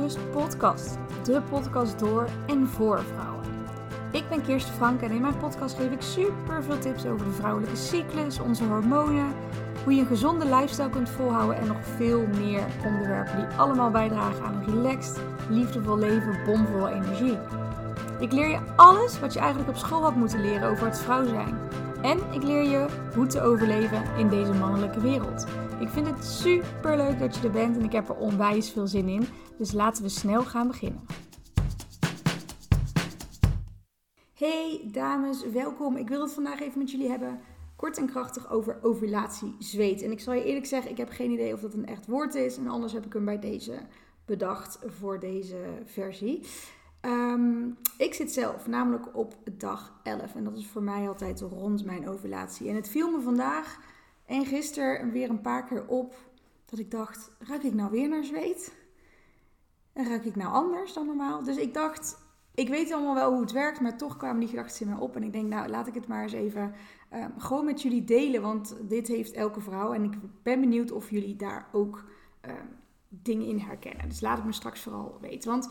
Rust podcast. De podcast door en voor vrouwen. Ik ben Kirsten Frank en in mijn podcast geef ik super veel tips over de vrouwelijke cyclus, onze hormonen, hoe je een gezonde lifestyle kunt volhouden en nog veel meer onderwerpen die allemaal bijdragen aan een relaxed, liefdevol leven, bomvol energie. Ik leer je alles wat je eigenlijk op school had moeten leren over het vrouw zijn. En ik leer je hoe te overleven in deze mannelijke wereld. Ik vind het super leuk dat je er bent en ik heb er onwijs veel zin in. Dus laten we snel gaan beginnen. Hey dames, welkom. Ik wil het vandaag even met jullie hebben, kort en krachtig, over ovulatie zweet. En ik zal je eerlijk zeggen, ik heb geen idee of dat een echt woord is. En anders heb ik hem bij deze bedacht voor deze versie. Ehm, ik zit zelf namelijk op dag 11 en dat is voor mij altijd rond mijn ovulatie. En het viel me vandaag en gisteren weer een paar keer op dat ik dacht: ruik ik nou weer naar zweet? En ruik ik nou anders dan normaal? Dus ik dacht, ik weet allemaal wel hoe het werkt, maar toch kwamen die gedachten in me op. En ik denk, nou, laat ik het maar eens even uh, gewoon met jullie delen. Want dit heeft elke vrouw. En ik ben benieuwd of jullie daar ook uh, dingen in herkennen. Dus laat het me straks vooral weten. Want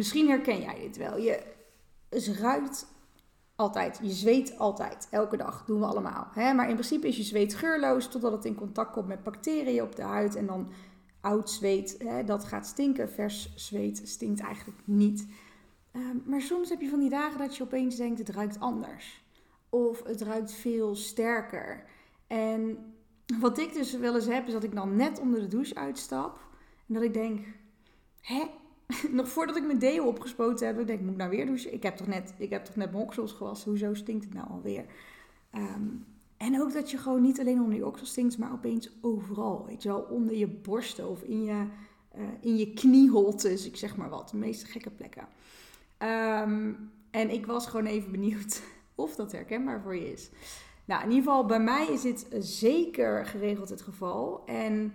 misschien herken jij dit wel. Je ruikt altijd. Je zweet altijd. Elke dag. Doen we allemaal. Hè? Maar in principe is je zweet geurloos totdat het in contact komt met bacteriën op de huid. En dan oud zweet, hè, dat gaat stinken. Vers zweet stinkt eigenlijk niet. Ehm, maar soms heb je van die dagen dat je opeens denkt, het ruikt anders. Of het ruikt veel sterker. En wat ik dus wel eens heb, is dat ik dan net onder de douche uitstap. En dat ik denk, hè? Nog voordat ik mijn deo opgespoten heb, denk ik, moet ik nou weer douchen? Ik heb toch net, ik heb toch net mijn oksels gewassen? Hoezo stinkt het nou alweer? Um, en ook dat je gewoon niet alleen onder je oksels stinkt, maar opeens overal. Weet je wel, onder je borsten of in je, uh, in je knieholtes, ik zeg maar wat. De meeste gekke plekken. Um, en ik was gewoon even benieuwd of dat herkenbaar voor je is. Nou, in ieder geval, bij mij is dit zeker geregeld het geval. En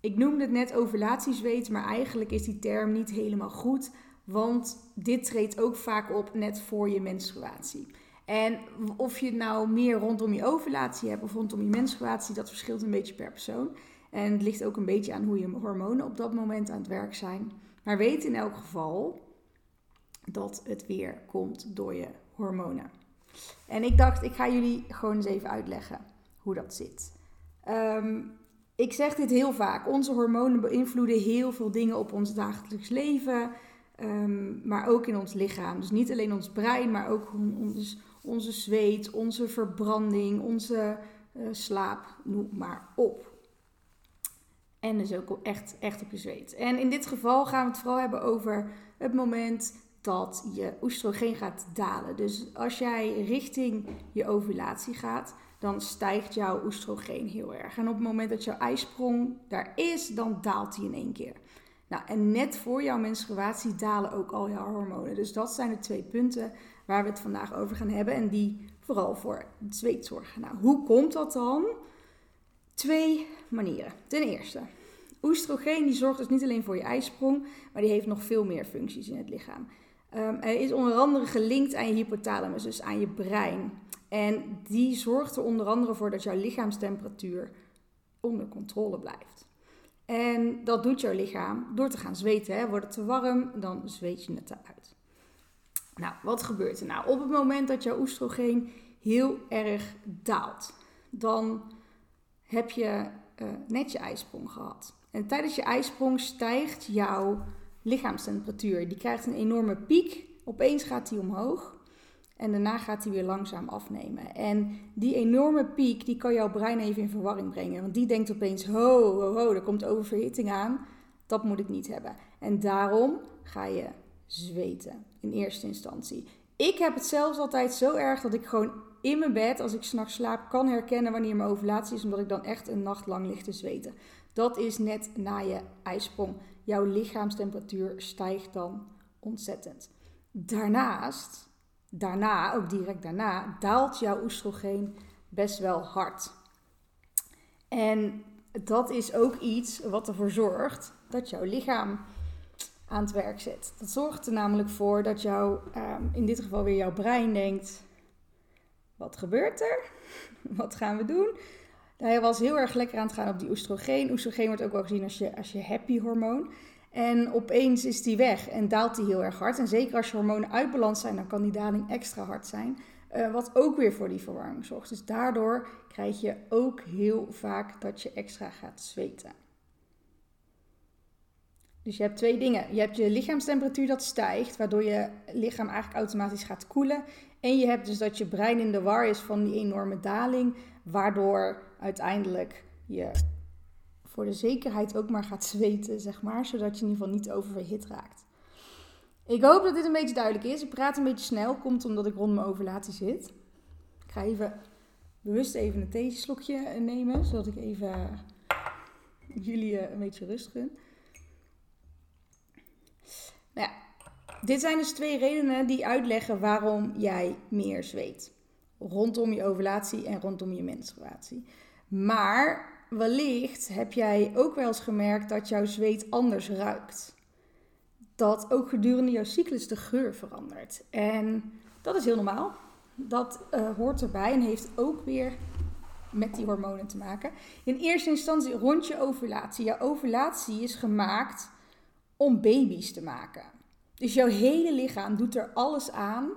ik noemde het net ovulatiezweet, maar eigenlijk is die term niet helemaal goed. Want dit treedt ook vaak op net voor je menstruatie. En of je het nou meer rondom je ovulatie hebt of rondom je menstruatie, dat verschilt een beetje per persoon. En het ligt ook een beetje aan hoe je hormonen op dat moment aan het werk zijn. Maar weet in elk geval dat het weer komt door je hormonen. En ik dacht, ik ga jullie gewoon eens even uitleggen hoe dat zit. Um, ik zeg dit heel vaak. Onze hormonen beïnvloeden heel veel dingen op ons dagelijks leven. Um, maar ook in ons lichaam. Dus niet alleen ons brein, maar ook ons, onze zweet, onze verbranding, onze uh, slaap, noem maar op. En dus ook echt, echt op je zweet. En in dit geval gaan we het vooral hebben over het moment dat je oestrogeen gaat dalen. Dus als jij richting je ovulatie gaat, dan stijgt jouw oestrogeen heel erg. En op het moment dat jouw ijsprong daar is, dan daalt die in één keer. Nou, en net voor jouw menstruatie dalen ook al jouw hormonen. Dus dat zijn de twee punten waar we het vandaag over gaan hebben. En die vooral voor zweet zorgen. Nou, hoe komt dat dan? Twee manieren. Ten eerste, oestrogeen die zorgt dus niet alleen voor je ijsprong, maar die heeft nog veel meer functies in het lichaam. Um, hij is onder andere gelinkt aan je hypothalamus, dus aan je brein. En die zorgt er onder andere voor dat jouw lichaamstemperatuur onder controle blijft. En dat doet jouw lichaam door te gaan zweten. Hè. Wordt het te warm, dan zweet je het eruit. Nou, wat gebeurt er nou? Op het moment dat jouw oestrogeen heel erg daalt, dan heb je uh, net je ijsprong gehad. En tijdens je ijsprong stijgt jouw lichaamstemperatuur. Die krijgt een enorme piek. Opeens gaat die omhoog. En daarna gaat hij weer langzaam afnemen. En die enorme piek, die kan jouw brein even in verwarring brengen. Want die denkt opeens, ho, ho, ho, er komt oververhitting aan. Dat moet ik niet hebben. En daarom ga je zweten in eerste instantie. Ik heb het zelfs altijd zo erg dat ik gewoon in mijn bed, als ik s'nachts slaap, kan herkennen wanneer mijn ovulatie is. Omdat ik dan echt een nacht lang lig te zweten. Dat is net na je ijsprong. Jouw lichaamstemperatuur stijgt dan ontzettend. Daarnaast daarna, ook direct daarna, daalt jouw oestrogeen best wel hard. En dat is ook iets wat ervoor zorgt dat jouw lichaam aan het werk zit. Dat zorgt er namelijk voor dat jouw, ehm, in dit geval weer jouw brein denkt: wat gebeurt er? Wat gaan we doen? Hij was heel erg lekker aan het gaan op die oestrogeen. Oestrogeen wordt ook wel gezien als je, als je happy hormoon. En opeens is die weg en daalt die heel erg hard. En zeker als je hormonen uit balans zijn, dan kan die daling extra hard zijn. Uh, wat ook weer voor die verwarming zorgt. Dus daardoor krijg je ook heel vaak dat je extra gaat zweten. Dus je hebt twee dingen. Je hebt je lichaamstemperatuur dat stijgt, waardoor je lichaam eigenlijk automatisch gaat koelen. En je hebt dus dat je brein in de war is van die enorme daling, waardoor uiteindelijk je voor de zekerheid ook maar gaat zweten, zeg maar, zodat je in ieder geval niet oververhit raakt. Ik hoop dat dit een beetje duidelijk is. Ik praat een beetje snel, komt omdat ik rond mijn ovulatie zit. Ik ga even bewust even een theeslokje nemen, zodat ik even jullie eh, een beetje rust gun. Nou ja, dit zijn dus twee redenen die uitleggen waarom jij meer zweet. Rondom je ovulatie en rondom je menstruatie. Maar wellicht heb jij ook wel eens gemerkt dat jouw zweet anders ruikt. Dat ook gedurende jouw cyclus de geur verandert. En dat is heel normaal. Dat uh, hoort erbij en heeft ook weer met die hormonen te maken. In eerste instantie rond je ovulatie. Jouw ovulatie is gemaakt om baby's te maken. Dus jouw hele lichaam doet er alles aan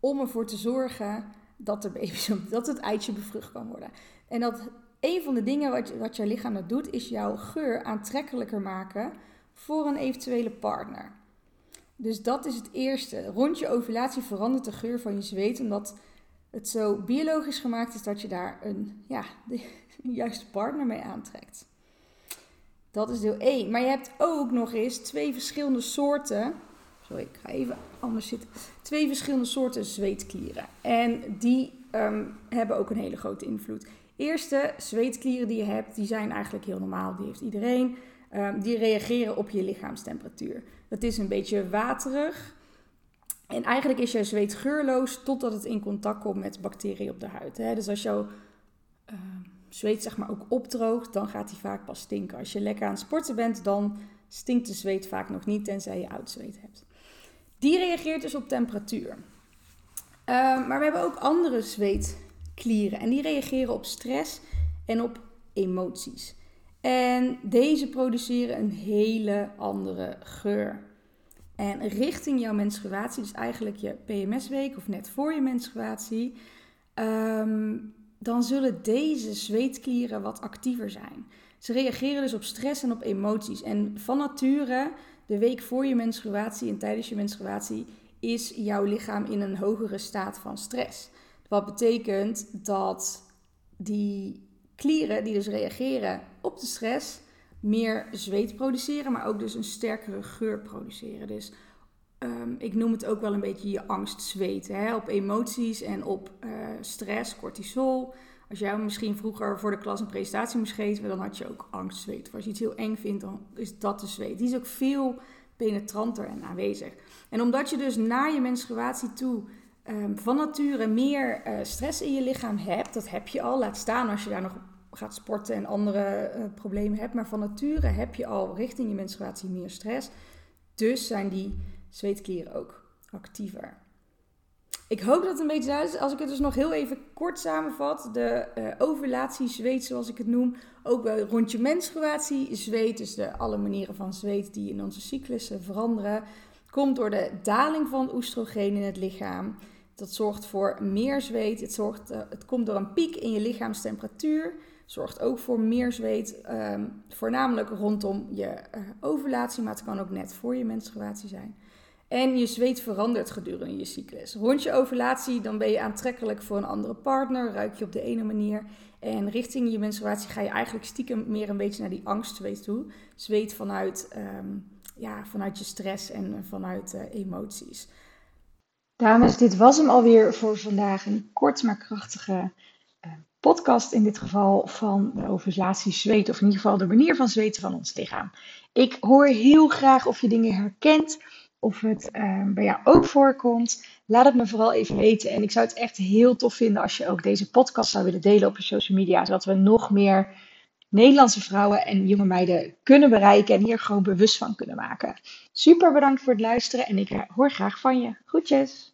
om ervoor te zorgen dat, er baby's, dat het eitje bevrucht kan worden. En dat een van de dingen wat, wat jouw lichaam dat doet, is jouw geur aantrekkelijker maken voor een eventuele partner. Dus dat is het eerste. Rond je ovulatie verandert de geur van je zweet, omdat het zo biologisch gemaakt is dat je daar een, ja, de juiste partner mee aantrekt. Dat is deel 1. Maar je hebt ook nog eens twee verschillende soorten. Sorry, ik ga even anders zitten. Twee verschillende soorten zweetklieren. En die ehm, hebben ook een hele grote invloed. Eerste zweetklieren die je hebt, die zijn eigenlijk heel normaal. Die heeft iedereen. Um, die reageren op je lichaamstemperatuur. Dat is een beetje waterig. En eigenlijk is jouw zweet geurloos totdat het in contact komt met bacteriën op de huid. Hè? Dus als jouw uh, zweet zeg maar ook opdroogt, dan gaat die vaak pas stinken. Als je lekker aan het sporten bent, dan stinkt de zweet vaak nog niet, tenzij je oud zweet hebt. Die reageert dus op temperatuur. Uh, maar we hebben ook andere zweetklieren en die reageren op stress en op emoties. En deze produceren een hele andere geur. En richting jouw menstruatie, dus eigenlijk je PMS-week of net voor je menstruatie, um, dan zullen deze zweetklieren wat actiever zijn. Ze reageren dus op stress en op emoties. En van nature, de week voor je menstruatie en tijdens je menstruatie, is jouw lichaam in een hogere staat van stress. Wat betekent dat die klieren die dus reageren op de stress, meer zweet produceren, maar ook dus een sterkere geur produceren. Dus um, ik noem het ook wel een beetje je angst zweten. Hè? Op emoties en op uh, stress, cortisol. Als jij misschien vroeger voor de klas een presentatie moest geven, dan had je ook angst zweet. Of als je iets heel eng vindt, dan is dat de zweet. Die is ook veel penetranter en aanwezig. En omdat je dus naar je menstruatie toe um, van nature meer uh, stress in je lichaam hebt, dat heb je al. Laat staan als je daar nog gaat sporten en andere uh, problemen hebt. Maar van nature heb je al richting je menstruatie meer stress. Dus zijn die zweetklieren ook actiever. Ik hoop dat het een beetje duidelijk is. Als ik het dus nog heel even kort samenvat. De uh, ovulatie zweet, zoals ik het noem. Ook wel rond je menstruatie zweet. Dus de alle manieren van zweet die in onze cyclussen veranderen. Komt door de daling van oestrogeen in het lichaam. Dat zorgt voor meer zweet. Het, zorgt, uh, het komt door een piek in je lichaamstemperatuur. Zorgt ook voor meer zweet. Um, voornamelijk rondom je uh, ovulatie. Maar het kan ook net voor je menstruatie zijn. En je zweet verandert gedurende je cyclus. Rond je ovulatie, dan ben je aantrekkelijk voor een andere partner, ruik je op de ene manier. En richting je menstruatie ga je eigenlijk stiekem meer een beetje naar die angstzweet toe. Zweet vanuit, um, ja, vanuit je stress en vanuit uh, emoties. Dames, dit was hem alweer voor vandaag. Een kort maar krachtige uh, podcast in dit geval van de ovulatie zweet. Of in ieder geval de manier van zweten van ons lichaam. Ik hoor heel graag of je dingen herkent of het ehm, bij jou ook voorkomt. Laat het me vooral even weten. En ik zou het echt heel tof vinden als je ook deze podcast zou willen delen op je social media. Zodat we nog meer Nederlandse vrouwen en jonge meiden kunnen bereiken. En hier gewoon bewust van kunnen maken. Super bedankt voor het luisteren. En ik hoor graag van je. Groetjes.